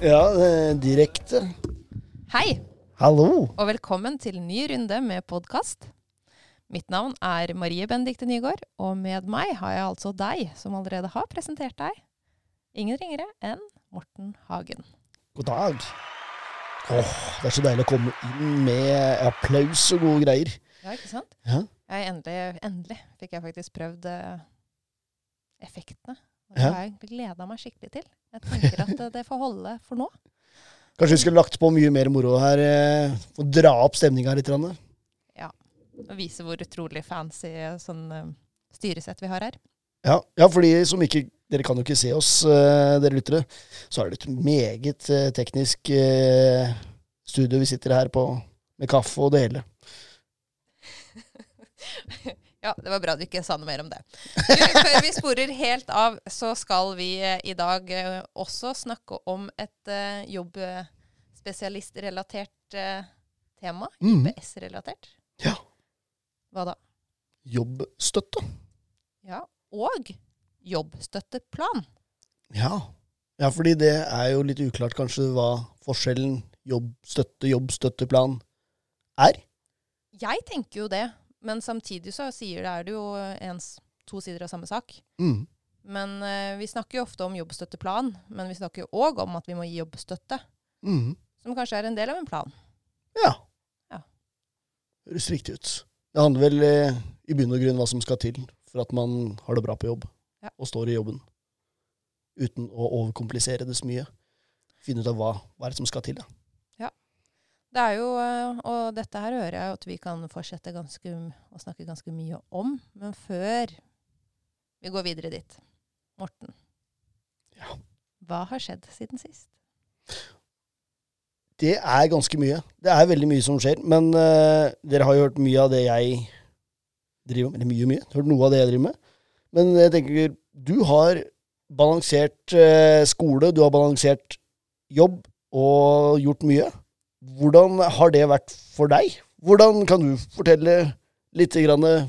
Ja, direkte. Hei, Hallo. og velkommen til ny runde med podkast. Mitt navn er Marie Bendikte Nygaard, og med meg har jeg altså deg, som allerede har presentert deg. Ingen ringere enn Morten Hagen. God dag. Åh, det er så deilig å komme inn med applaus og gode greier. Ja, ikke sant? Ja. Jeg endelig, endelig fikk jeg faktisk prøvd eh, effektene. Og det har jeg gleda meg skikkelig til. Jeg tenker at eh, det får holde for nå. Kanskje vi skulle lagt på mye mer moro her, eh, for å dra opp stemninga litt. Ja. Og vise hvor utrolig fancy sånn eh, styresett vi har her. Ja, ja, fordi som ikke Dere kan jo ikke se oss, eh, dere lyttere. Så er det et meget eh, teknisk eh, studio vi sitter her på, med kaffe og det hele. Ja, det var bra du ikke sa noe mer om det. Du, før vi sporer helt av, så skal vi eh, i dag eh, også snakke om et uh, jobbspesialistrelatert uh, tema. Mhm. IPS-relatert. Ja. Hva da? Jobbstøtte. Ja, og jobbstøtteplan. Ja. ja, fordi det er jo litt uklart kanskje hva forskjellen jobbstøtte, jobbstøtteplan er. Jeg tenker jo det, men samtidig så sier det er det jo ens to sider av samme sak. Mm. Men eh, vi snakker jo ofte om jobbstøtteplan, men vi snakker jo òg om at vi må gi jobbstøtte, Mm. som kanskje er en del av en plan. Ja. Ja. Høres riktig ut. Det handler vel eh, i bunn og grunn hva som skal til for at man har det bra på jobb Ja. og står i jobben. Uten å overkomplisere det så mye. Finne ut av hva, hva er det som skal til. Da. Det er jo, eh, og dette her hører jeg at vi kan fortsette ganske, å snakke ganske mye om. Men før vi går videre dit, Morten. Ja. Hva har skjedd siden sist? Det er ganske mye. Det er veldig mye som skjer. Men uh, dere har jo hørt mye av det jeg driver med. Eller mye, mye. Hørt noe av det jeg driver med. Men jeg tenker, du har balansert uh, skole, du har balansert jobb og gjort mye. Hvordan har det vært for deg? Hvordan kan du fortelle litt grann, eh,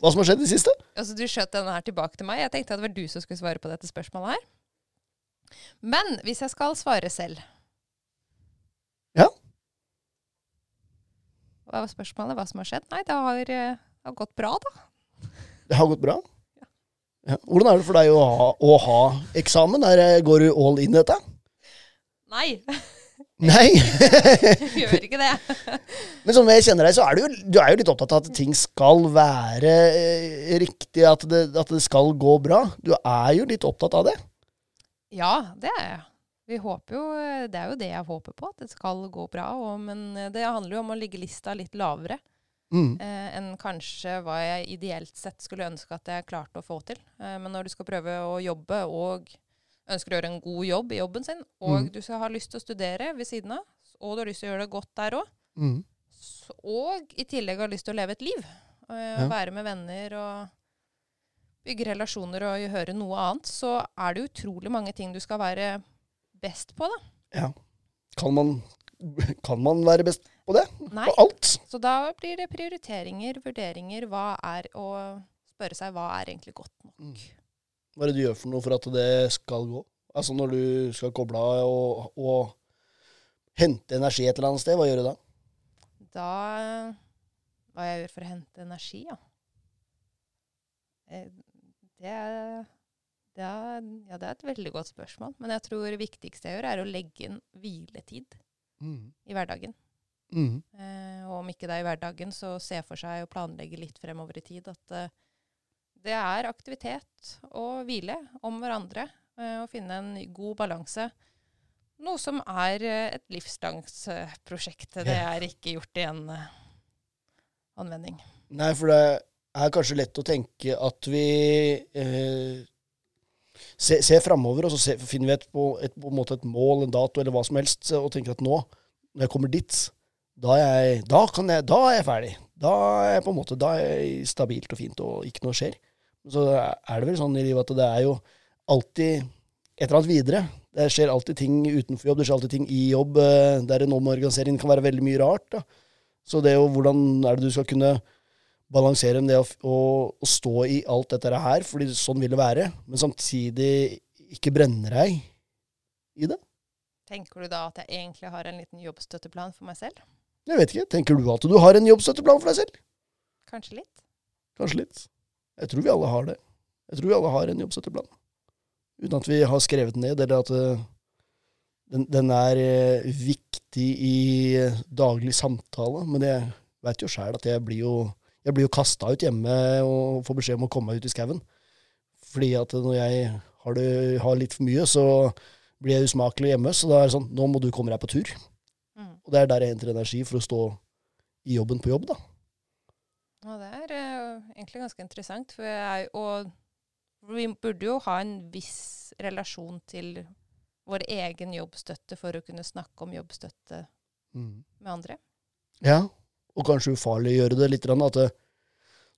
hva som har skjedd i det siste? Altså, du skjøt denne her tilbake til meg. Jeg tenkte at det var du som skulle svare på dette spørsmålet her. Men hvis jeg skal svare selv Ja. Hva var spørsmålet? Hva som har skjedd? Nei, det har, eh, det har gått bra, da. Det har gått bra? Ja. Hvordan er det for deg å ha, å ha eksamen? Der går du all in i dette? Nei, Nei. gjør ikke det. Men som jeg kjenner deg, så er du, jo, du er jo litt opptatt av at ting skal være eh, riktig, at det, at det skal gå bra. Du er jo litt opptatt av det. Ja, det er jeg. Vi håper jo, det er jo det jeg håper på, at det skal gå bra. Og, men det handler jo om å ligge lista litt lavere Mm. eh, enn kanskje hva jeg ideelt sett skulle ønske at jeg klarte å få til. Eh, men når du skal prøve å jobbe og ønsker å gjøre en god jobb i jobben sin, og Mm. du skal ha lyst til å studere ved siden av, og du har lyst til å gjøre det godt der òg, Mm. og i tillegg har lyst til å leve et liv, og Ja. være med venner og bygge relasjoner og høre noe annet, så er det utrolig mange ting du skal være best på, da. Ja. Kan man, kan man være best på det? Nei. På alt? Så da blir det prioriteringer, vurderinger, hva er å spørre seg hva er egentlig godt nok. Mm. Hva er det du gjør for noe for at det skal gå? Altså når du skal koble av og, og hente energi et eller annet sted, hva gjør du da? Da Hva jeg gjør for å hente energi, ja. Eh, Det er, det er, ja, det er et veldig godt spørsmål. Men jeg tror det viktigste jeg gjør, er å legge inn hviletid Mm. i hverdagen. Mm. Eh, og om ikke det er i hverdagen, så se for seg å planlegge litt fremover i tid at eh, det er aktivitet og hvile om hverandre. Eh, og finne en god balanse. Noe som er eh, et eh. Det er ikke gjort i en eh, anvending. Nei, for det er kanskje lett å tenke at vi eh, ser, ser framover, og så ser, finner vi et, på, et, på en måte et mål, en dato eller hva som helst, og tenker at nå, når jeg kommer dit, da er jeg, da kan jeg, da er jeg ferdig. Da er jeg på en måte, da er jeg stabilt og fint, og ikke noe skjer. Så er det vel sånn i livet at det er jo alltid et eller annet videre. Det skjer alltid ting utenfor jobb, det skjer alltid ting i jobb, eh, der en omorganisering kan være veldig mye rart. da. Så det er jo hvordan er det du skal kunne balansere med det å, å, å stå i alt dette her, fordi sånn vil det være, men samtidig ikke brenne deg i det. Tenker du da at jeg egentlig har en liten jobbstøtteplan for meg selv? Jeg vet ikke. Tenker du at du har en jobbstøtteplan for deg selv? Kanskje litt? Kanskje litt. Jeg tror vi alle har det. Jeg tror vi alle har en jobbstøtteplan. Uten at vi har skrevet den ned, eller at uh, den, den, er uh, viktig i uh, daglig samtale. Men jeg veit jo sjæl at jeg blir jo, jeg blir jo kasta ut hjemme og får beskjed om å komme meg ut i skauen. Fordi at når jeg har, det, har litt for mye, så blir jeg usmakelig hjemme. Så da er det sånn Nå må du komme deg på tur. Mm. Og det er der jeg henter energi for å stå i jobben på jobb, da. Ja, det er egentlig ganske interessant. For jeg, og vi burde jo ha en viss relasjon til vår egen jobbstøtte for å kunne snakke om jobbstøtte mm. med andre. Ja, og kanskje ufarliggjøre det litt. At eh,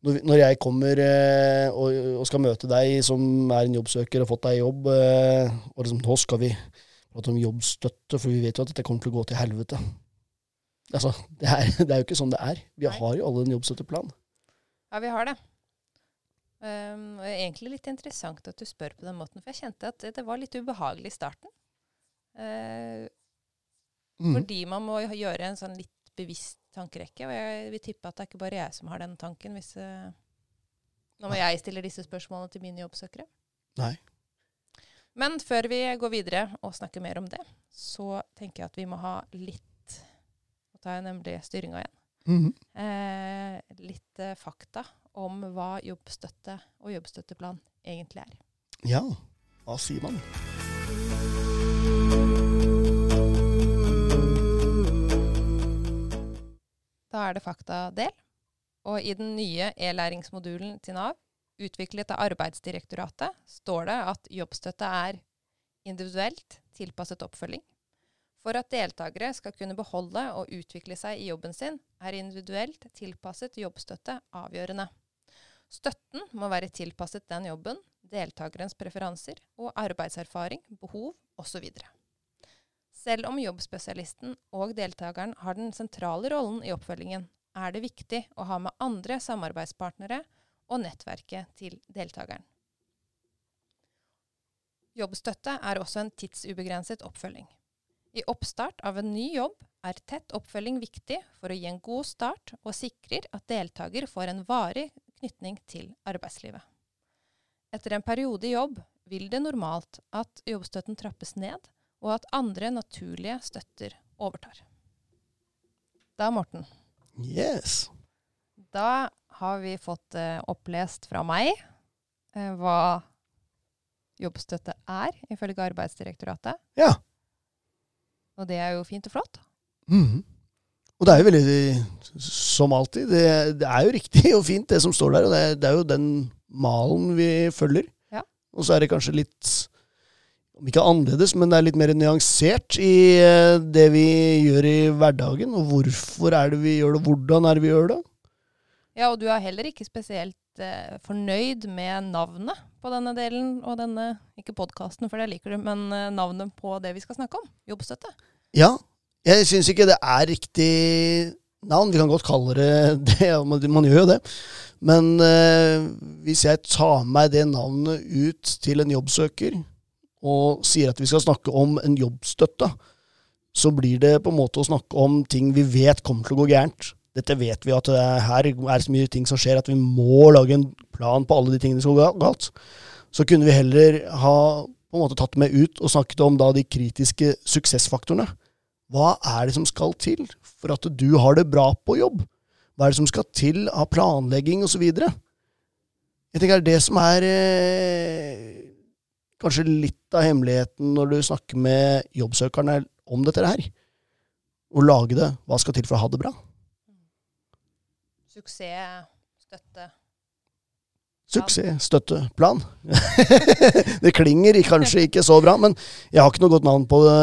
når jeg kommer eh, og, og, skal møte deg som er en jobbsøker og har fått deg jobb, eh, og liksom, nå skal vi prate om jobbstøtte, for vi vet jo at dette kommer til å gå til helvete. Altså, det er, det er jo ikke sånn det er. Vi har jo alle en jobbstøtteplan. Ja, vi har det. Um, egentlig litt interessant at du spør på den måten, for jeg kjente at det, var litt ubehagelig i starten. Uh, mm. Fordi man må gjøre en sånn litt bevisst tankerekke. Og jeg vil tippe at det er ikke bare jeg som har den tanken. hvis uh, Nå må jeg stille disse spørsmålene til mine jobbsøkere. Nei. Men før vi går videre og snakker mer om det, så tenker jeg at vi må ha litt Nå tar jeg nemlig styringa igjen. Mm -hmm. eh, litt eh, fakta om hva jobbstøtte og jobbstøtteplan egentlig er. Ja, hva sier man? Da er det faktadel. Og i den nye e-læringsmodulen til Nav, utviklet av Arbeidsdirektoratet, står det at jobbstøtte er individuelt tilpasset oppfølging. For at deltakere skal kunne beholde og utvikle seg i jobben sin, er individuelt tilpasset jobbstøtte avgjørende. Støtten må være tilpasset den jobben, deltakerens preferanser og arbeidserfaring, behov osv. Selv om jobbspesialisten og deltakeren har den sentrale rollen i oppfølgingen, er det viktig å ha med andre samarbeidspartnere og nettverket til deltakeren. Jobbstøtte er også en tidsubegrenset oppfølging. I oppstart av en ny jobb er tett oppfølging viktig for å gi en god start og sikrer at deltaker får en varig knytning til arbeidslivet. Etter en periode i jobb vil det normalt at jobbstøtten trappes ned, og at andre naturlige støtter overtar. Da, Morten. Yes. Da har vi fått uh, opplest fra meg uh, hva jobbstøtte er, ifølge Arbeidsdirektoratet. Ja. Og det er jo fint og flott. Mm. Og det er jo veldig, som alltid, det, det, er jo riktig og fint det som står der. Og det, det er jo den malen vi følger. Ja. Og så er det kanskje litt, om ikke annerledes, men det er litt mer nyansert i eh, det vi gjør i hverdagen. Og hvorfor er det vi gjør det, hvordan er det vi gjør det. Ja, og du er heller ikke spesielt eh, fornøyd med navnet på denne delen, og denne, ikke podkasten, for det liker du, men eh, navnet på det vi skal snakke om. Jobbstøtte. Ja, jeg syns ikke det er riktig navn. Vi kan godt kalle det det, man gjør jo det. Men eh, hvis jeg tar meg det navnet ut til en jobbsøker og sier at vi skal snakke om en jobbstøtte, så blir det på en måte å snakke om ting vi vet kommer til å gå gærent. Dette vet vi at det er, her er så mye ting som skjer at vi må lage en plan på alle de tingene som går galt. Så kunne vi heller ha på en måte tatt med ut og snakket om da de kritiske suksessfaktorene. Hva er det som skal til for at du har det bra på jobb? Hva er det som skal til av planlegging osv.? Jeg tenker det er det som er eh, kanskje litt av hemmeligheten når du snakker med jobbsøkerne om dette her. Å lage det. Hva skal til for å ha det bra? Suksess, støtte, Suksess, støtte, plan. det klinger kanskje ikke så bra, men jeg har ikke noe godt navn på det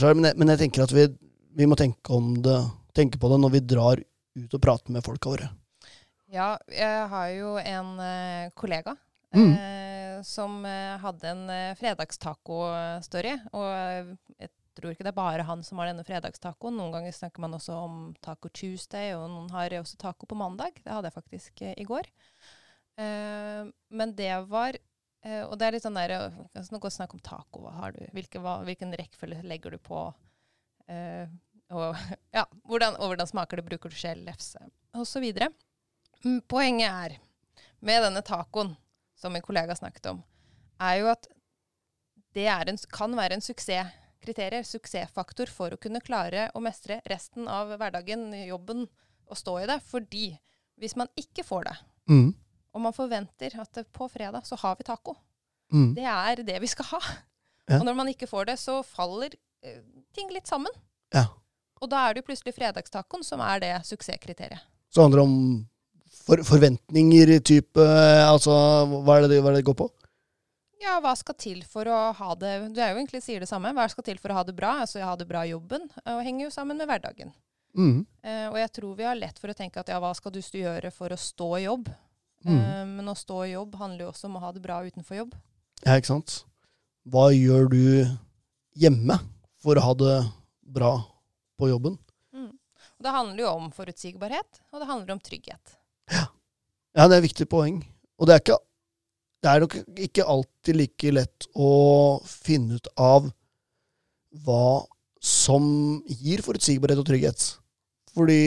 sjøl. Men, men, jeg tenker at vi, vi må tenke, det, tenke, på det når vi drar ut og prater med folka våre. Ja, jeg har jo en uh, kollega mm. uh, som uh, hadde en fredagstaco-story. Og jeg tror ikke det er bare han som har denne fredagstacoen. Noen ganger snakker man også om Taco Tuesday, og noen har også taco på mandag. Det hadde jeg faktisk i går. Eh, men det var Eh, og det er litt sånn der, eh, altså Nå går det snakk om taco. Hva har du, hvilke, hva, hvilken rekkefølge legger du på? Eh, og ja, hvordan, og hvordan smaker det? Bruker du skjell, lefse så videre. Poenget er, med denne tacoen, som min kollega snakket om, er jo at det en, kan være en suksesskriterier, suksessfaktor for å kunne klare å mestre resten av hverdagen, jobben, og stå i det. Fordi hvis man ikke får det, Mm. og man forventer at på fredag så har vi taco, Mm. det er det vi skal ha. Ja. Og når man ikke får det, så faller eh, ting litt sammen. Ja. Og da er det jo plutselig fredagstacoen som er det suksesskriteriet. Så det handler om for, forventninger, type Altså, hva er, det, hva er det det går på? Ja, hva skal til for å ha det Du er jo egentlig sier det samme. Hva skal til for å ha det bra? Altså ha det bra i jobben. Og henger jo sammen med hverdagen. Mm. Uh, og jeg tror vi har lett for å tenke at ja, hva skal du gjøre for å stå i jobb? Mm. Uh, men å stå i jobb handler jo også om å ha det bra utenfor jobb. Ja, ikke sant? Hva gjør du hjemme for å ha det bra på jobben? Mm. Og det handler jo om forutsigbarhet, og det handler om trygghet. Ja, det er et viktig poeng. Og det er, ikke, det er nok ikke alltid like lett å finne ut av hva som gir forutsigbarhet og trygghet. Fordi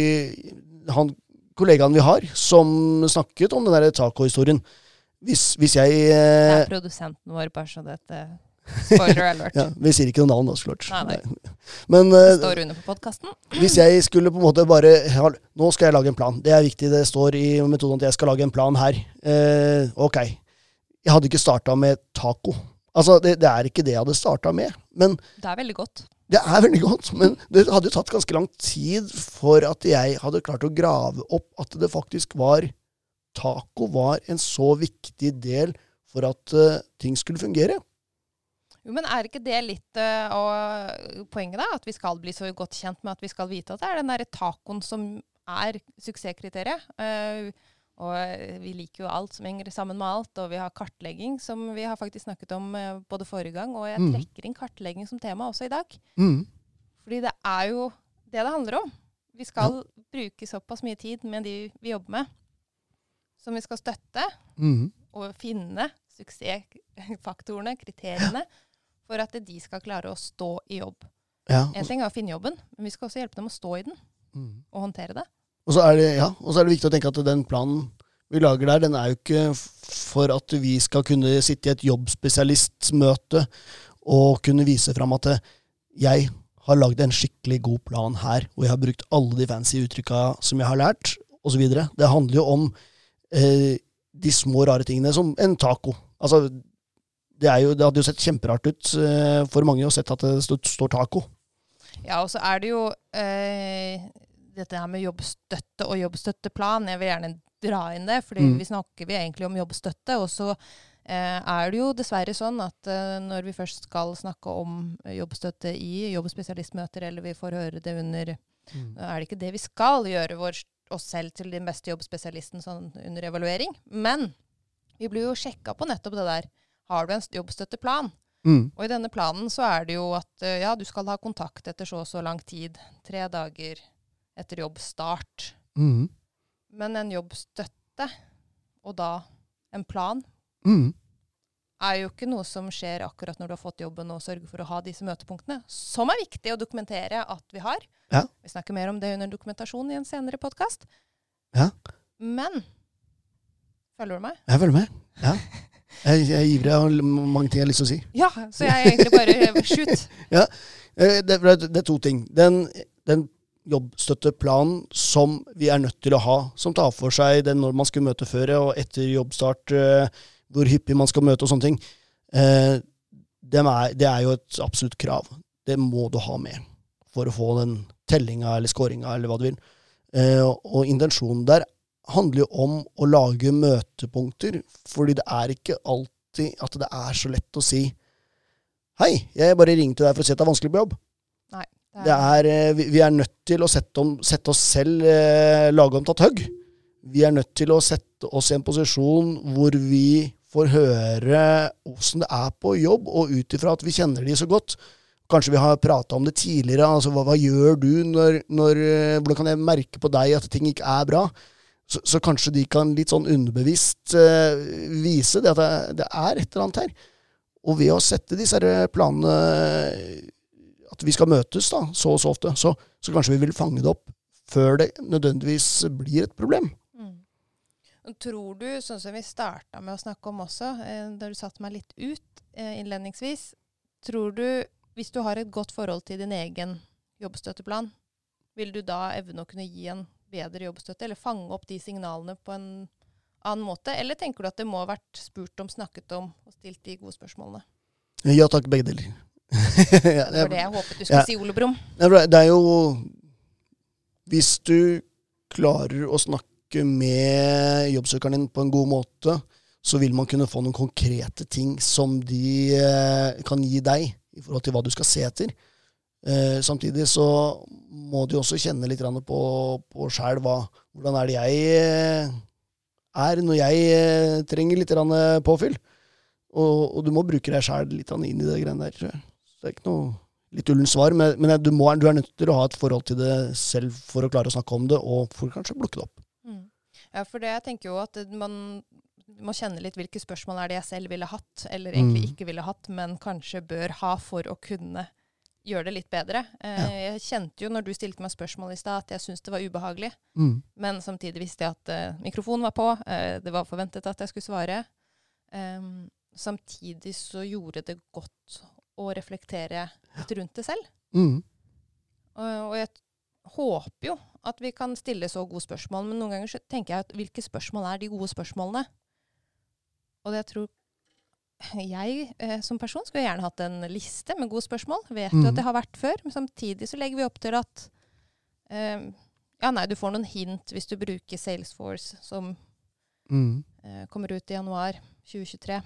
han, kollegaen vi har, som snakket om den der tacohistorien hvis, hvis jeg Det eh, er produsenten vår, bare så dette Spoiler alert. ja, Vi sier ikke noe navn, da, så klart. Nei, nei. Men Det eh, står under på podkasten. hvis jeg skulle på en måte bare ja, Nå skal jeg lage en plan. Det er viktig. Det står i metoden at jeg skal lage en plan her. Eh, ok. Jeg hadde ikke starta med taco. Altså, det, det er ikke det jeg hadde starta med. Men Det er veldig godt. det er veldig godt. Men det hadde jo tatt ganske lang tid for at jeg hadde klart å grave opp at det faktisk var Taco var en så viktig del for at uh, ting skulle fungere. Jo, men er ikke det litt av poenget, da? At vi skal bli så godt kjent med at vi skal vite at det er den derre tacoen som er suksesskriteriet. Eh, og eh, vi liker jo alt som henger sammen med alt, og vi har kartlegging, som vi har faktisk snakket om eh, både forrige gang, og jeg Mhm. trekker inn kartlegging som tema også i dag. Mm. Fordi det er jo det det handler om. Vi skal bruke såpass mye tid med de vi jobber med, som vi skal støtte Mm. og finne suksessfaktorene, kriteriene, for at de skal klare å stå i jobb. Ja. En ting er å finne jobben, men vi skal også hjelpe dem å stå i den Mm. og håndtere det. Og så det, ja, og så er det viktig å tenke at den planen vi lager der, den er jo ikke for at vi skal kunne sitte i et jobbspesialistmøte og kunne vise fram at jeg har lagd en skikkelig god plan her, og jeg har brukt alle de fancy uttrykka som jeg har lært, osv. Det handler jo om eh, de små, rare tingene, som en taco. Altså, det, jo, det hadde jo sett kjemperart ut eh, for mange å sett at det står taco. Ja, og så er det jo eh, dette her med jobbstøtte og jobbstøtteplan. Jeg vil gjerne dra inn det, fordi Mm. vi snakker vi egentlig om jobbstøtte. Og så eh, er det jo dessverre sånn at eh, når vi først skal snakke om jobbstøtte i jobbspesialistmøter, eller vi får høre det under mm. er det ikke det vi skal gjøre vår, oss selv til den beste jobbspesialisten sånn under evaluering. Men vi blir jo sjekka på nettopp det der. Har du en jobbstøtteplan? Mm. Og i denne planen så er det jo at eh, ja, du skal ha kontakt etter så og så lang tid. Tre dager etter jobbstart. Mm. Men en jobbstøtte, og da en plan, Mm. er jo ikke noe som skjer akkurat når du har fått jobben og sørger for å ha disse møtepunktene, som er viktig å dokumentere at vi har. Ja. Vi snakker mer om det under dokumentasjon i en senere podkast. Ja. Men Følger du meg? Jeg følger med. Ja. Jeg, jeg er ivrig. og har mange ting jeg har lyst til å si. Ja, så jeg er egentlig bare shoot. ja, Det, det, det er to ting. Den, den jobbstøtteplanen som vi er nødt til å ha, som tar for seg den når man skal møte før og etter jobbstart, eh, hvor hyppig man skal møte og sånne ting, eh, det er jo et absolutt krav. Det må du ha med for å få den tellinga eller scoringa eller hva du vil. Eh, og intensjonen der handler jo om å lage møtepunkter, fordi det er ikke alltid at det er så lett å si Hei, jeg bare ringte deg for å si at det er vanskelig på jobb. Det er, eh, vi, er nødt til å sette, om, sette oss selv eh, lage om tatt høgg. Vi er nødt til å sette oss i en posisjon hvor vi får høre åssen det er på jobb, og ut ifra at vi kjenner de så godt. Kanskje vi har prata om det tidligere. altså Hva, hva gjør du når, når eh, Hvordan kan jeg merke på deg at ting ikke er bra? Så, så kanskje de kan litt sånn underbevisst eh, vise det at det, det er et eller annet her. Og ved å sette disse planene At vi skal møtes da, så og så ofte, så, så kanskje vi vil fange det opp før det nødvendigvis blir et problem. Mm. Tror du, sånn som vi starta med å snakke om også, eh, da du satte meg litt ut eh, innledningsvis, tror du, hvis du har et godt forhold til din egen jobbstøtteplan, vil du da evne å kunne gi en bedre jobbstøtte, eller fange opp de signalene på en annen måte? Eller tenker du at det må ha vært spurt om, snakket om og stilt de gode spørsmålene? Ja takk, begge deler. Det var det jeg håpet du skulle Ja. si, Ole Brumm. Det er jo Hvis du klarer å snakke med jobbsøkeren din på en god måte, så vil man kunne få noen konkrete ting som de eh, kan gi deg i forhold til hva du skal se etter. Eh, samtidig så må du også kjenne litt på, på sjæl hvordan er det jeg eh, er når jeg eh, trenger litt påfyll. Og, og du må bruke deg sjæl litt inn i det greiene der. tror jeg. Så det er ikke noe litt ullent svar, men, men du, må, du er nødt til å ha et forhold til det selv for å klare å snakke om det, og for kanskje å plukke det opp. Mm. Ja, for det jeg tenker jo at man må kjenne litt hvilke spørsmål er det jeg selv ville hatt, eller egentlig Mm. ikke ville hatt, men kanskje bør ha for å kunne gjøre det litt bedre. Eh, Ja. Jeg kjente jo når du stilte meg spørsmål i stad, at jeg syntes det var ubehagelig. Mm. Men samtidig visste jeg at eh, mikrofonen var på. eh, det var forventet at jeg skulle svare. Em, samtidig så gjorde det godt å reflektere litt rundt det selv. Mm. Og, og jeg håper jo at vi kan stille så gode spørsmål, men noen ganger så tenker jeg at hvilke spørsmål er de gode spørsmålene? Og det jeg tror jeg eh, som person skulle gjerne hatt en liste med gode spørsmål. Vet jo Mhm. at det har vært før, men samtidig så legger vi opp til at eh, Ja, nei, du får noen hint hvis du bruker Salesforce, som Mm. eh, kommer ut i januar 2023.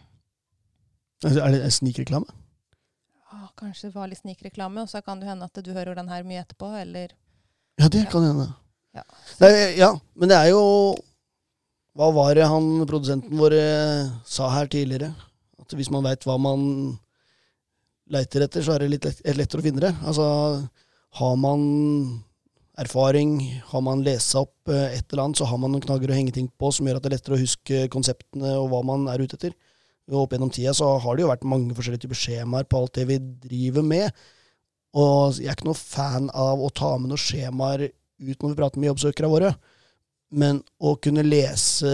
Er det snikreklame? Ah, kanskje det var litt snikreklame, og så kan det hende at du hører den her mye etterpå, eller Ja, det kan hende. Ja. Nei, ja, men det er jo Hva var det han produsenten vår eh, sa her tidligere? At hvis man veit hva man leiter etter, så er det litt lett, lettere å finne det. Altså, har man erfaring, har man lesa opp eh, et eller annet, så har man noen knagger å henge ting på som gjør at det er lettere å huske konseptene og hva man er ute etter. Opp gjennom tida så har det jo vært mange forskjellige typer skjemaer på alt det vi driver med. Og jeg er ikke noe fan av å ta med noen skjemaer ut når vi prater med jobbsøkere våre. Men å kunne lese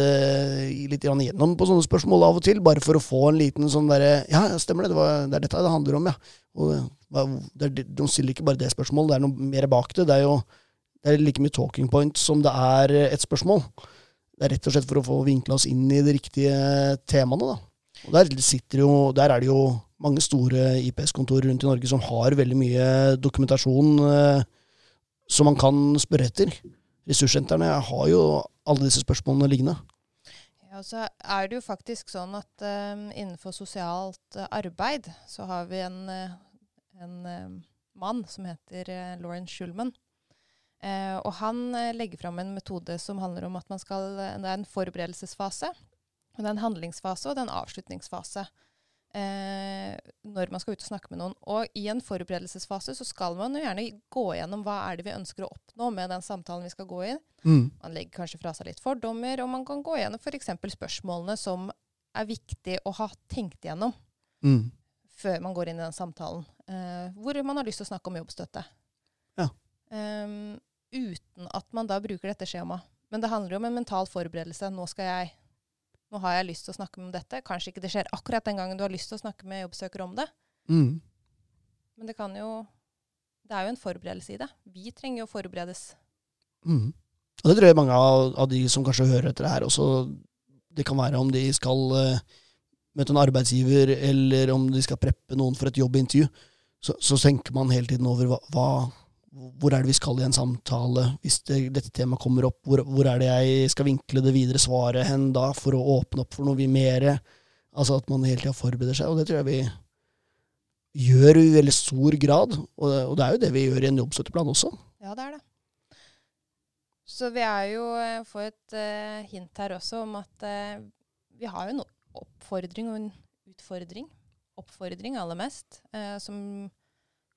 litt gjennom på sånne spørsmål av og til, bare for å få en liten sånn derre Ja, stemmer det. Det, var, det er dette det handler om, ja. Og det de stiller ikke bare det spørsmålet, det er noe mer bak det. Det er jo det er like mye talking point som det er et spørsmål. Det er rett og slett for å få vinkla oss inn i de riktige temaene, da. Og der, jo, der er det jo mange store IPS-kontorer rundt i Norge som har veldig mye dokumentasjon eh, som man kan spørre etter. Ressurssentrene har jo alle disse spørsmålene liggende. Ja, så er det jo faktisk sånn at eh, innenfor sosialt eh, arbeid så har vi en, eh, en mann som heter uh, Lauren Schulman. Eh, og han legger fram en metode som handler om at man skal, det er en forberedelsesfase, og det er en handlingsfase og det er en avslutningsfase. Eh, når man skal ut og snakke med noen. Og i en forberedelsesfase så skal man jo gjerne gå gjennom hva er det vi ønsker å oppnå med den samtalen vi skal gå i. Man legger kanskje fra seg litt fordommer, og man kan gå gjennom f.eks. spørsmålene som er viktig å ha tenkt gjennom Mm. før man går inn i den samtalen. Eh, hvor man har lyst til å snakke om jobbstøtte. Ja. Um, uten at man da bruker dette skjemaet. Men det handler jo om en mental forberedelse. Nå skal jeg nå har jeg lyst til å snakke om dette. Kanskje ikke det skjer akkurat den gangen du har lyst til å snakke med jobbsøker om det. Mm. Men det kan jo Det er jo en forberedelse i det. Vi trenger jo å forberedes. Mm. Og det tror jeg mange av, av de som kanskje hører etter det her, også Det kan være om de skal uh, møte en arbeidsgiver, eller om de skal preppe noen for et jobbintervju. Så, så tenker man hele tiden over hva, hva, hvor er det vi skal i en samtale hvis det, dette temaet kommer opp. Hvor, hvor er det jeg skal vinkle det videre svaret hen da, for å åpne opp for noe vi mere Altså at man hele tida forbereder seg. Og det tror jeg vi gjør i veldig stor grad. Og og det er jo det vi gjør i en jobbstøtteplan også. Ja, det er det. Så vi er jo eh, får et uh, hint her også om at uh, vi har jo en oppfordring og en utfordring. Oppfordring aller mest. uh, som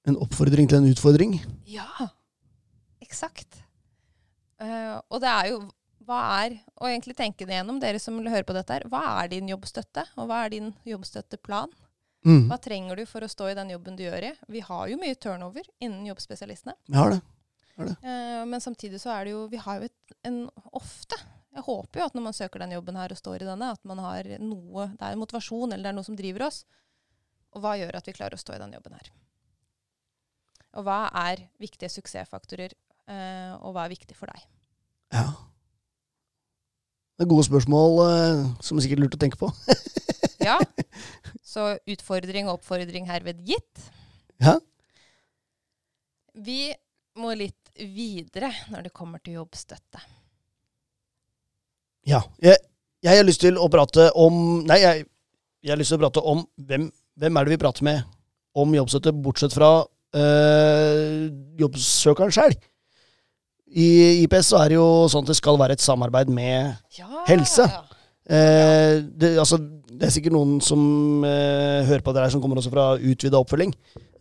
En oppfordring til en utfordring. Ja, eksakt. Uh, og det er jo hva er, og egentlig tenke det gjennom, dere som hører på dette her, hva er din jobbstøtte, og hva er din jobbstøtteplan? Mm. Hva trenger du for å stå i den jobben du gjør i? Vi har jo mye turnover innen jobbspesialistene. Vi har det. Eh, men samtidig så er det jo Vi har jo et, en ofte Jeg håper jo at når man søker den jobben her og står i denne, at man har noe Det er motivasjon, eller det er noe som driver oss. Og hva gjør at vi klarer å stå i den jobben her? Og hva er viktige suksessfaktorer, eh, og hva er viktig for deg? Ja. Det er gode spørsmål eh, som er sikkert lurt å tenke på. Ja. Så utfordring og oppfordring herved gitt. Ja. Vi må litt videre når det kommer til jobbstøtte. Ja. Jeg, jeg har lyst til å prate om Nei, jeg, jeg har lyst til å prate om hvem, hvem er det vi prater med om jobbstøtte, bortsett fra øh, jobbsøkeren sjøl. I IPS så er det jo sånn at det skal være et samarbeid med Ja. Helse. Eh, det, altså, det er sikkert noen som eh, hører på det her, som kommer også fra utvida oppfølging.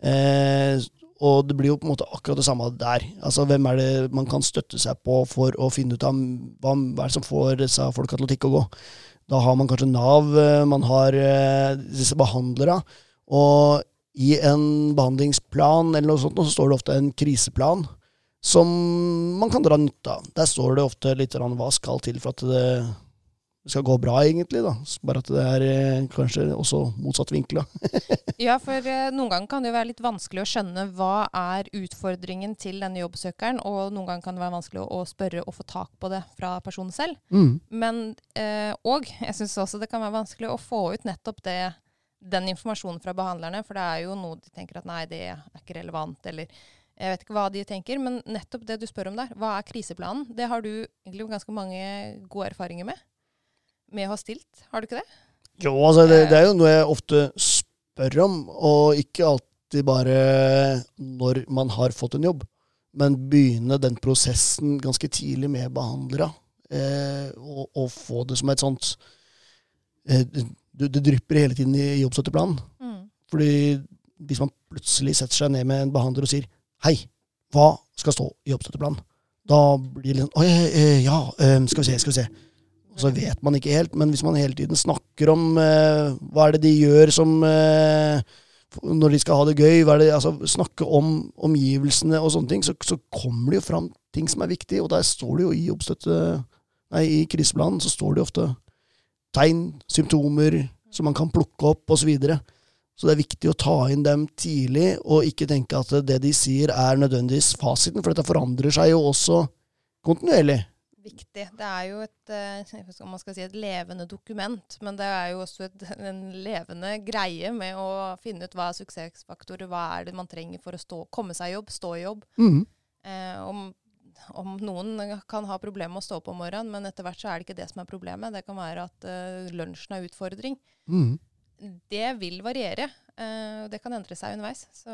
Eh, og det blir jo på en måte akkurat det samme der. Altså, Hvem er det man kan støtte seg på for å finne ut av hva, hva er det som får disse folka til å tikke og gå? Da har man kanskje Nav, eh, man har eh, disse behandlere. Og i en behandlingsplan eller noe sånt, så står det ofte en kriseplan som man kan dra nytte av. Der står det ofte litt hva skal til for at det skal gå bra, egentlig. da. Bare at det er eh, kanskje også motsatt vinkla. Ja, for eh, noen ganger kan det jo være litt vanskelig å skjønne hva er utfordringen til denne jobbsøkeren, og noen ganger kan det være vanskelig å, å spørre og få tak på det fra personen selv. Mm. Men, eh, og jeg syns også det kan være vanskelig å få ut nettopp det, den informasjonen fra behandlerne, for det er jo noe de tenker at nei, det er ikke relevant, eller jeg vet ikke hva de tenker, men nettopp det du spør om der, hva er kriseplanen? Det har du egentlig ganske mange gode erfaringer med, med å ha stilt, har du ikke det? Jo, altså, det, det er jo noe jeg ofte spør om, og ikke alltid bare når man har fått en jobb, men begynne den prosessen ganske tidlig med behandlere, eh, og, og få det som et sånt eh, det, det drypper hele tiden i jobbstøtteplanen. Mm. Fordi hvis man plutselig setter seg ned med en behandler og sier Hei, hva skal stå i jobbstøtteplanen? Da blir det litt sånn eh, ja, skal vi se, skal vi se. Og så vet man ikke helt, men hvis man hele tiden snakker om eh, hva er det de gjør som eh, Når de skal ha det gøy, hva er det, altså snakke om omgivelsene og sånne ting, så, så kommer det jo fram ting som er viktig, og der står det jo i jobbstøtte Nei, i kriseplanen så står det jo ofte tegn, symptomer som man kan plukke opp, osv. Så, videre. så det er viktig å ta inn dem tidlig, og ikke tenke at det de sier er nødvendigvis fasiten, for dette forandrer seg jo også kontinuerlig. Viktig. Det er jo et, eh, om man skal si et levende dokument, men det er jo også et, en levende greie med å finne ut hva er suksessfaktorer, hva er det man trenger for å stå, komme seg i jobb, stå i jobb. Mm. Eh, om, om noen kan ha problemer med å stå opp om morgenen, men etter hvert så er det ikke det som er problemet. Det kan være at uh, lunsjen er utfordring. Mm. Det vil variere. Uh, det kan endre seg underveis. Så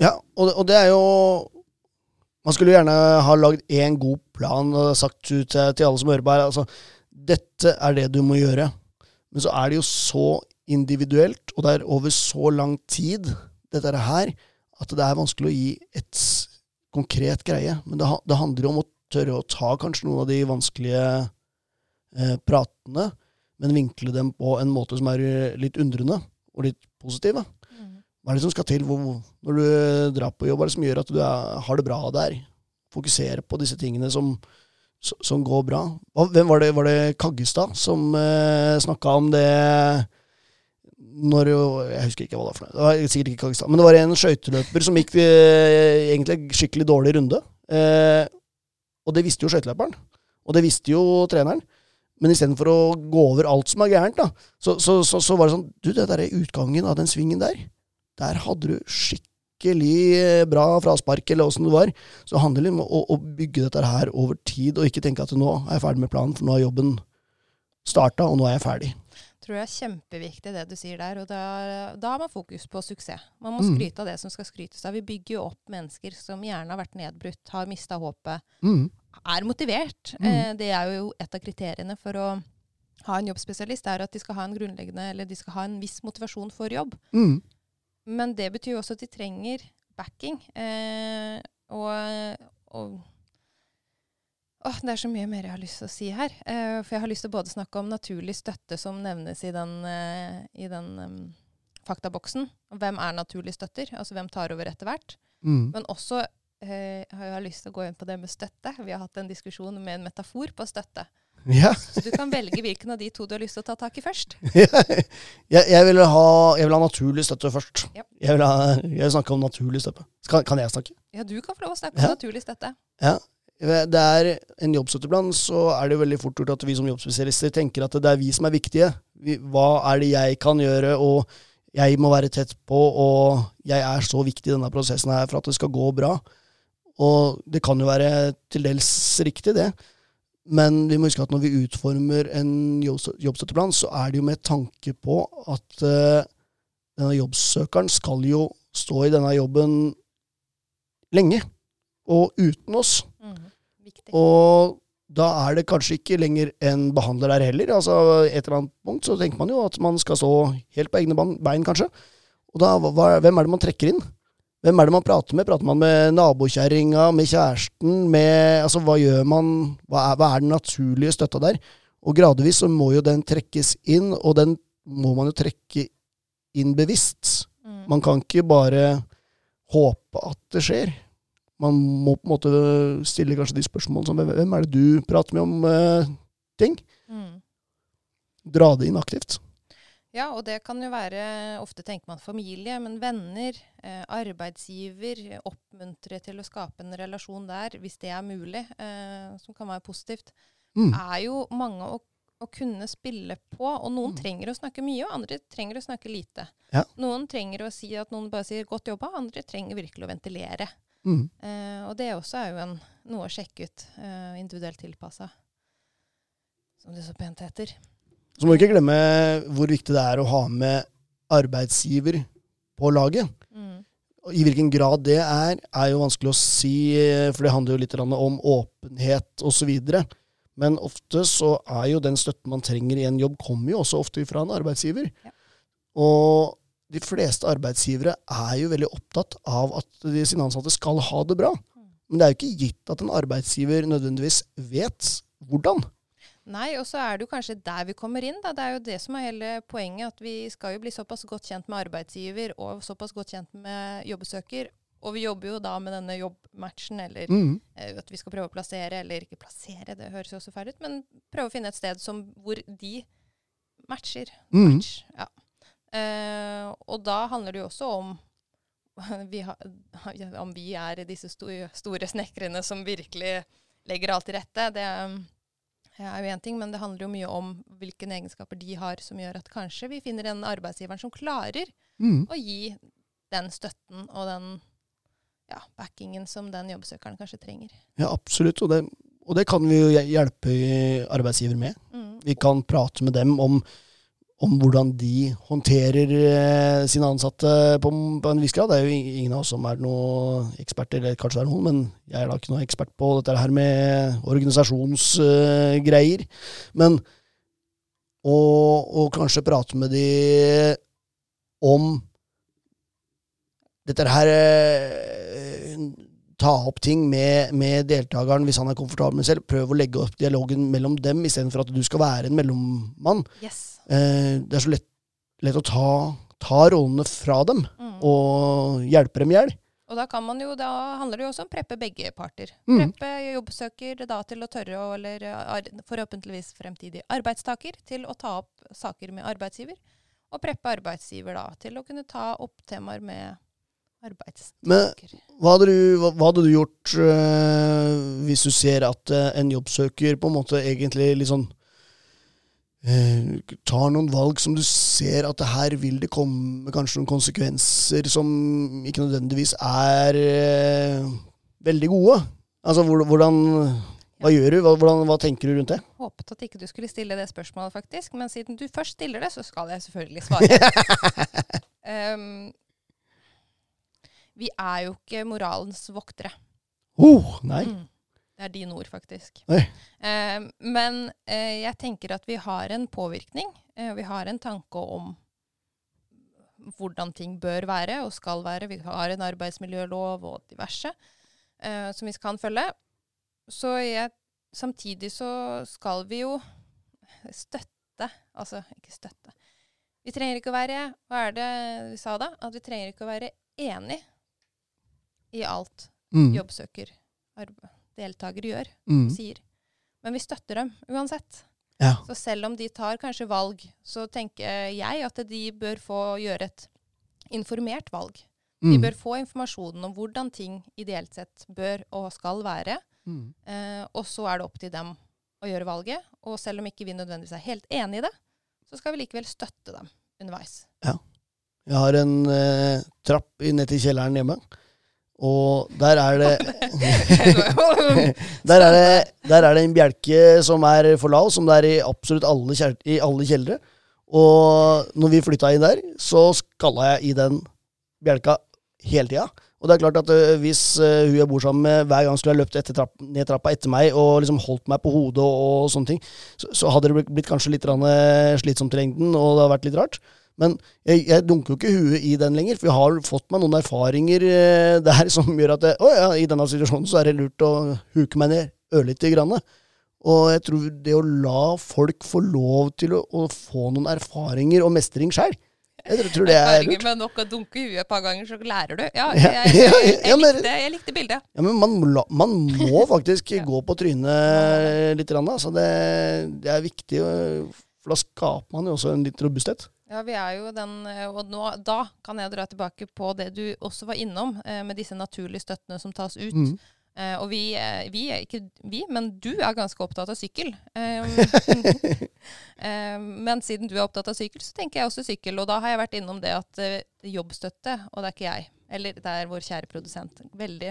Ja, og, det- og det er jo Man skulle gjerne ha lagd én god plan og sagt ut til, til alle som hører på her altså, Dette er det du må gjøre. Men så er det jo så individuelt, og det er over så lang tid, dette her, at det er vanskelig å gi et konkret greie. Men det, det handler om å tørre å ta kanskje noen av de vanskelige eh, pratene, men vinkle dem på en måte som er eh, litt undrende og litt positive. Hva er det som skal til hvor, når du drar på jobb? Hva er det som gjør at du er, har det bra der? Fokusere på disse tingene som, som går bra. Hvem var det? Var det Kaggestad som eh, snakka om det når jo- Jeg husker ikke hva det var for noe. Det var sikkert ikke Kaggestad. Men det var en skøyteløper som gikk eh, egentlig skikkelig dårlig runde. Eh, og det visste jo skøyteløperen. Og det visste jo treneren. Men istedenfor å gå over alt som er gærent, da, så, så, så, så var det sånn Du, det der er utgangen av den svingen der. Der hadde du skikkelig eh, bra fraspark, eller åssen det var. Så handler det om å, å bygge dette her over tid, og ikke tenke at nå er jeg ferdig med planen, for nå har jobben starta, og nå er jeg ferdig. Tror jeg er kjempeviktig det du sier der. Og da, da har man fokus på suksess. Man må Mm. skryte av det som skal skrytes av. Vi bygger jo opp mennesker som gjerne har vært nedbrutt, har mista håpet, Mm. er motivert. Mm. Eh, det er jo et av kriteriene for å ha en jobbspesialist, er at de skal ha en grunnleggende, eller de skal ha en viss motivasjon for jobb. Mm. Men det betyr jo også at de trenger backing. Eh, og, og Åh, det er så mye mer jeg har lyst til å si her. Eh, for jeg har lyst til å både snakke om naturlig støtte, som nevnes i den, eh, i den um, faktaboksen. Hvem er naturlig støtter? Altså hvem tar over etter hvert? Mm. Men også eh, har jeg lyst til å gå inn på det med støtte. Vi har hatt en diskusjon med en metafor på støtte. Ja. Så du kan velge hvilken av de to du har lyst til å ta tak i først. jeg, jeg, vil ha, jeg vil ha naturlig støtte først. Ja. Jeg, vil ha, jeg vil snakke om naturlig støtte. Skal, kan jeg snakke? Ja, du kan få lov å snakke om Ja. naturlig støtte. Det er en jobbstøtteplan, så er det veldig fort gjort at vi som jobbspesialister tenker at det er vi som er viktige. Vi, hva er det jeg kan gjøre, og jeg må være tett på, og jeg er så viktig i denne prosessen her for at det skal gå bra. Og det kan jo være til dels riktig, det. Men vi må huske at når vi utformer en jobbstø- jobbstøtteplan, så er det jo med tanke på at uh, denne jobbsøkeren skal jo stå i denne jobben lenge, og uten oss. Mhm. Viktig. Og da er det kanskje ikke lenger en behandler der heller. Altså, et eller annet punkt så tenker man jo at man skal stå helt på egne bein, kanskje. Og da, hva, hvem er det man trekker inn? Hvem er det man prater med? Prater man med nabokjerringa, med kjæresten? Med, altså, hva gjør man? Hva er, hva er den naturlige støtta der? Og gradvis så må jo den trekkes inn, og den må man jo trekke inn bevisst. Mm. Man kan ikke bare håpe at det skjer. Man må på en måte stille kanskje de spørsmålene som hvem- er det du prater med om eh, ting? Mm. Dra det inn aktivt. Ja, og det kan jo være Ofte tenker man familie, men venner, eh, arbeidsgiver. Oppmuntre til å skape en relasjon der, hvis det er mulig, eh, som kan være positivt. Mm. er jo mange å, å kunne spille på. Og noen Mm. trenger å snakke mye, og andre trenger å snakke lite. Ja. Noen trenger å si at noen bare sier 'godt jobba', andre trenger virkelig å ventilere. Mm. Eh, og det også er jo en, noe å sjekke ut. Eh, individuelt tilpassa, som det så pent heter. Så må vi ikke glemme hvor viktig det er å ha med arbeidsgiver på laget. Mm. I hvilken grad det er, er jo vanskelig å si, eh, for det handler jo litt om åpenhet osv. Men ofte så er jo den støtten man trenger i en jobb, kommer jo også ofte fra en arbeidsgiver. Ja. Og de fleste arbeidsgivere er jo veldig opptatt av at de sine ansatte skal ha det bra. Men det er jo ikke gitt at en arbeidsgiver nødvendigvis vet hvordan. Nei, og så er det jo kanskje der vi kommer inn. Da. Det er jo det som er hele poenget. At vi skal jo bli såpass godt kjent med arbeidsgiver og såpass godt kjent med jobbesøker. Og vi jobber jo da med denne jobbmatchen, eller Mm. eh, at vi skal prøve å plassere, eller ikke plassere, det høres jo også fælt ut, men prøve å finne et sted som, hvor de matcher. Mm. Ja. Eh, og da handler det jo også om vi har, om vi er disse sto- store snekrene som virkelig legger alt til rette. Det er jo én ting, men det handler jo mye om hvilke egenskaper de har som gjør at kanskje vi finner den arbeidsgiveren som klarer Mm. å gi den støtten og den ja, backingen som den jobbsøkeren kanskje trenger. Ja, absolutt. Og det, og det kan vi jo hjelpe arbeidsgiver med. Mm. Vi kan prate med dem om, om hvordan de håndterer eh, sine ansatte på, på en viss grad. Det er jo ingen av oss som er noen eksperter, eller kanskje det er noen, men jeg er da ikke noen ekspert på dette her med organisasjonsgreier. men og kanskje prate med de om dette her eh, Ta opp ting med, med deltakeren hvis han er komfortabel med selv. Prøv å legge opp dialogen mellom dem, istedenfor at du skal være en mellommann. Yes. Eh, det er så lett, lett å ta, ta rollene fra dem Mm. og hjelpe dem i hjel. Og da, kan man jo, da handler det jo også om å preppe begge parter. Mm. Preppe jobbsøker da til å tørre, å, eller forhåpentligvis fremtidig arbeidstaker, til å ta opp saker med arbeidsgiver. Og preppe arbeidsgiver da til å kunne ta opp temaer med arbeidstaker. Hva hadde du, hva, hva hadde du gjort øh, hvis du ser at øh, en jobbsøker på en måte egentlig litt sånn tar noen valg som du ser at det her vil det komme kanskje noen konsekvenser som ikke nødvendigvis er eh, veldig gode? Altså hvordan Hva gjør du? Hvordan, hva tenker du rundt det? Håpet at ikke du skulle stille det spørsmålet, faktisk. Men siden du først stiller det, så skal jeg selvfølgelig svare. um, vi er jo ikke moralens voktere. Oh, nei. Mm. Det er dine ord, faktisk. Eh, men eh, jeg tenker at vi har en påvirkning. Eh, vi har en tanke om hvordan ting bør være og skal være. Vi har en arbeidsmiljølov og diverse eh, som vi kan følge. Så jeg samtidig så skal vi jo støtte Altså, ikke støtte. Vi trenger ikke å være Hva er det vi sa da? At vi trenger ikke å være enig i alt Mm. jobbsøker, arbe- deltaker gjør, Mm. sier. Men vi støtter dem uansett. Ja. Så selv om de tar kanskje valg, så tenker jeg at de bør få gjøre et informert valg. De Mm. bør få informasjonen om hvordan ting ideelt sett bør og skal være. Mm. Eh, og så er det opp til dem å gjøre valget. Og selv om ikke vi nødvendigvis er helt enig i det, så skal vi likevel støtte dem underveis. Ja. Jeg har en eh, trapp ned til kjelleren hjemme, og der er det Der er, det, der er det en bjelke som er for lav, som det er i absolutt alle, kjel- i alle kjellere. Og når vi flytta inn der, så skalla jeg i den bjelka hele tida. Og det er klart at hvis hun jeg bor sammen med, hver gang skulle ha løpt etter trapp, ned trappa etter meg og liksom holdt meg på hodet og, og sånne ting, så, så hadde det blitt, kanskje litt grann, slitsomt i lengden, og det hadde vært litt rart. Men jeg, jeg dunker jo ikke huet i den lenger, for jeg har fått meg noen erfaringer eh, der som gjør at jeg, å ja, i denne situasjonen så er det lurt å huke meg ned ørlite grann. Og jeg tror det å la folk få lov til å, å få noen erfaringer og mestring sjøl, jeg tror, tror det er Erfaringer lurt. med nok å dunke i huet et par ganger, så lærer du. Ja, jeg, jeg, jeg, jeg, likte, likte bildet. Ja, men man, man må faktisk Ja. gå på trynet litt. Grann, altså det, det er viktig, å- for da skaper man jo også en litt robusthet. Ja, vi er jo den, eh, og nå, da kan jeg dra tilbake på det du også var innom, eh, med disse naturlige støttene som tas ut. Mm. Eh, og vi, eh, vi er ikke vi, men du er ganske opptatt av sykkel. Eh, men siden du er opptatt av sykkel, så tenker jeg også sykkel. Og da har jeg vært innom det at eh, jobbstøtte, og det er ikke jeg, eller det er vår kjære produsent, veldig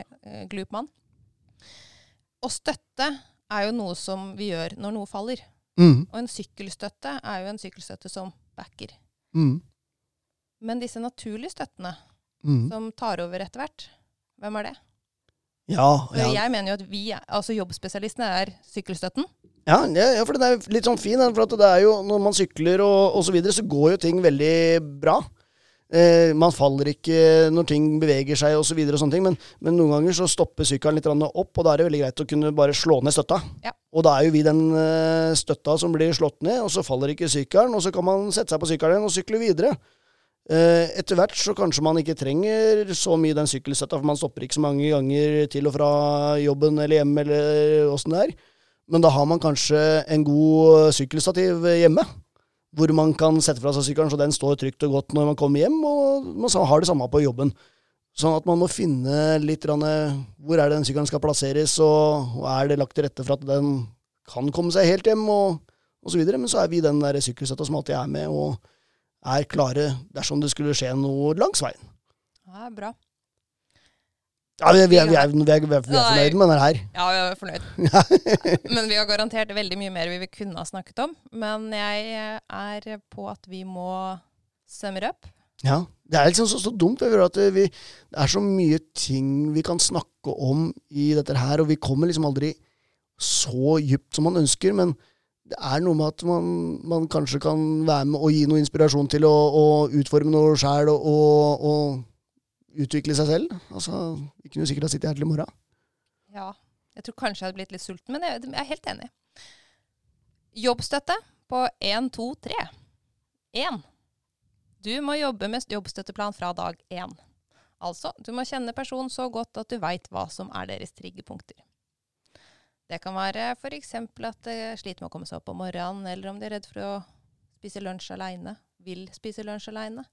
glup mann. Å støtte er jo noe som vi gjør når noe faller. Mm. Og en sykkelstøtte er jo en sykkelstøtte som backer. Mm. Men disse naturlige støttene Mm. som tar over etter hvert, hvem er det? Ja, ja. Jeg mener jo at vi, altså jobbspesialistene er sykkelstøtten. Ja, ja, for den er litt sånn fin. For det er jo, når man sykler og, og så videre, så går jo ting veldig bra. Eh, man faller ikke når ting beveger seg og så og sånne ting, men, men noen ganger så stopper sykkelen litt opp, og da er det veldig greit å kunne bare slå ned støtta. Ja. Og da er jo vi den eh, støtta som blir slått ned, og så faller ikke sykkelen, og så kan man sette seg på sykkelen igjen og sykle videre. Eh, etter hvert så kanskje man ikke trenger så mye den sykkelstøtta, for man stopper ikke så mange ganger til og fra jobben eller hjemme eller åssen det er. Men da har man kanskje en god sykkelstativ hjemme, hvor man kan sette fra seg sykkelen så den står trygt og godt når man kommer hjem, og man har det samme på jobben. Sånn at man må finne litt eh, hvor er det den sykkelen skal plasseres, og, er det lagt til rette for at den kan komme seg helt hjem, og, og så videre. Men så er vi den der sykkelsetta som alltid er med, og er klare dersom det skulle skje noe langs veien. Ja, bra. Ja, vi, vi, er, vi, er, vi, er, vi er fornøyde med den her. Ja, vi er fornøyd. men vi har garantert veldig mye mer vi kunne ha snakket om. Men jeg er på at vi må summer up. Ja, Det er liksom så, så dumt. At vi, det er så mye ting vi kan snakke om i dette her, og vi kommer liksom aldri så dypt som man ønsker. Men det er noe med at man, man kanskje kan være med og gi noe inspirasjon til å, å utforme noe sjæl og, og, og utvikle seg selv. Altså, Vi kunne sikkert ha sittet her til i morgen. Ja, jeg tror kanskje jeg hadde blitt litt sulten, men jeg, jeg er helt enig. Jobbstøtte på 1, 2, 3. 1. Du må jobbe med jobbstøtteplan fra dag 1. Altså, du må kjenne personen så godt at du veit hva som er deres triggerpunkter. Det kan være f.eks. at de sliter med å komme seg opp om morgenen, eller om de er redd for å spise lunsj aleine, vil spise lunsj aleine.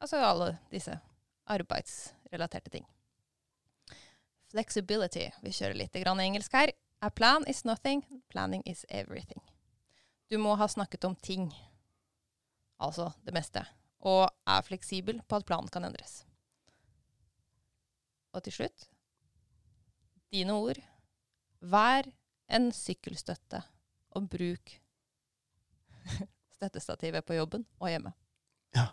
Altså alle disse arbeidsrelaterte ting. Flexibility. Vi kjører litt engelsk her. A plan is nothing, planning is everything. Du må ha snakket om ting, altså det meste, og er fleksibel på at planen kan endres. Og til slutt dine ord. Vær en sykkelstøtte, og bruk støttestativet på jobben og hjemme. Ja.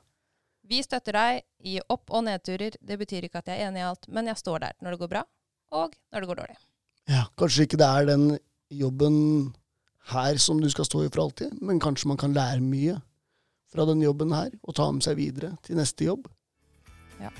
Vi støtter deg i opp- og nedturer. Det betyr ikke at jeg er enig i alt, men jeg står der når det går bra, og når det går dårlig. Ja, Kanskje ikke det er den jobben her som du skal stå i for alltid, men kanskje man kan lære mye fra den jobben her, og ta med seg videre til neste jobb. Ja.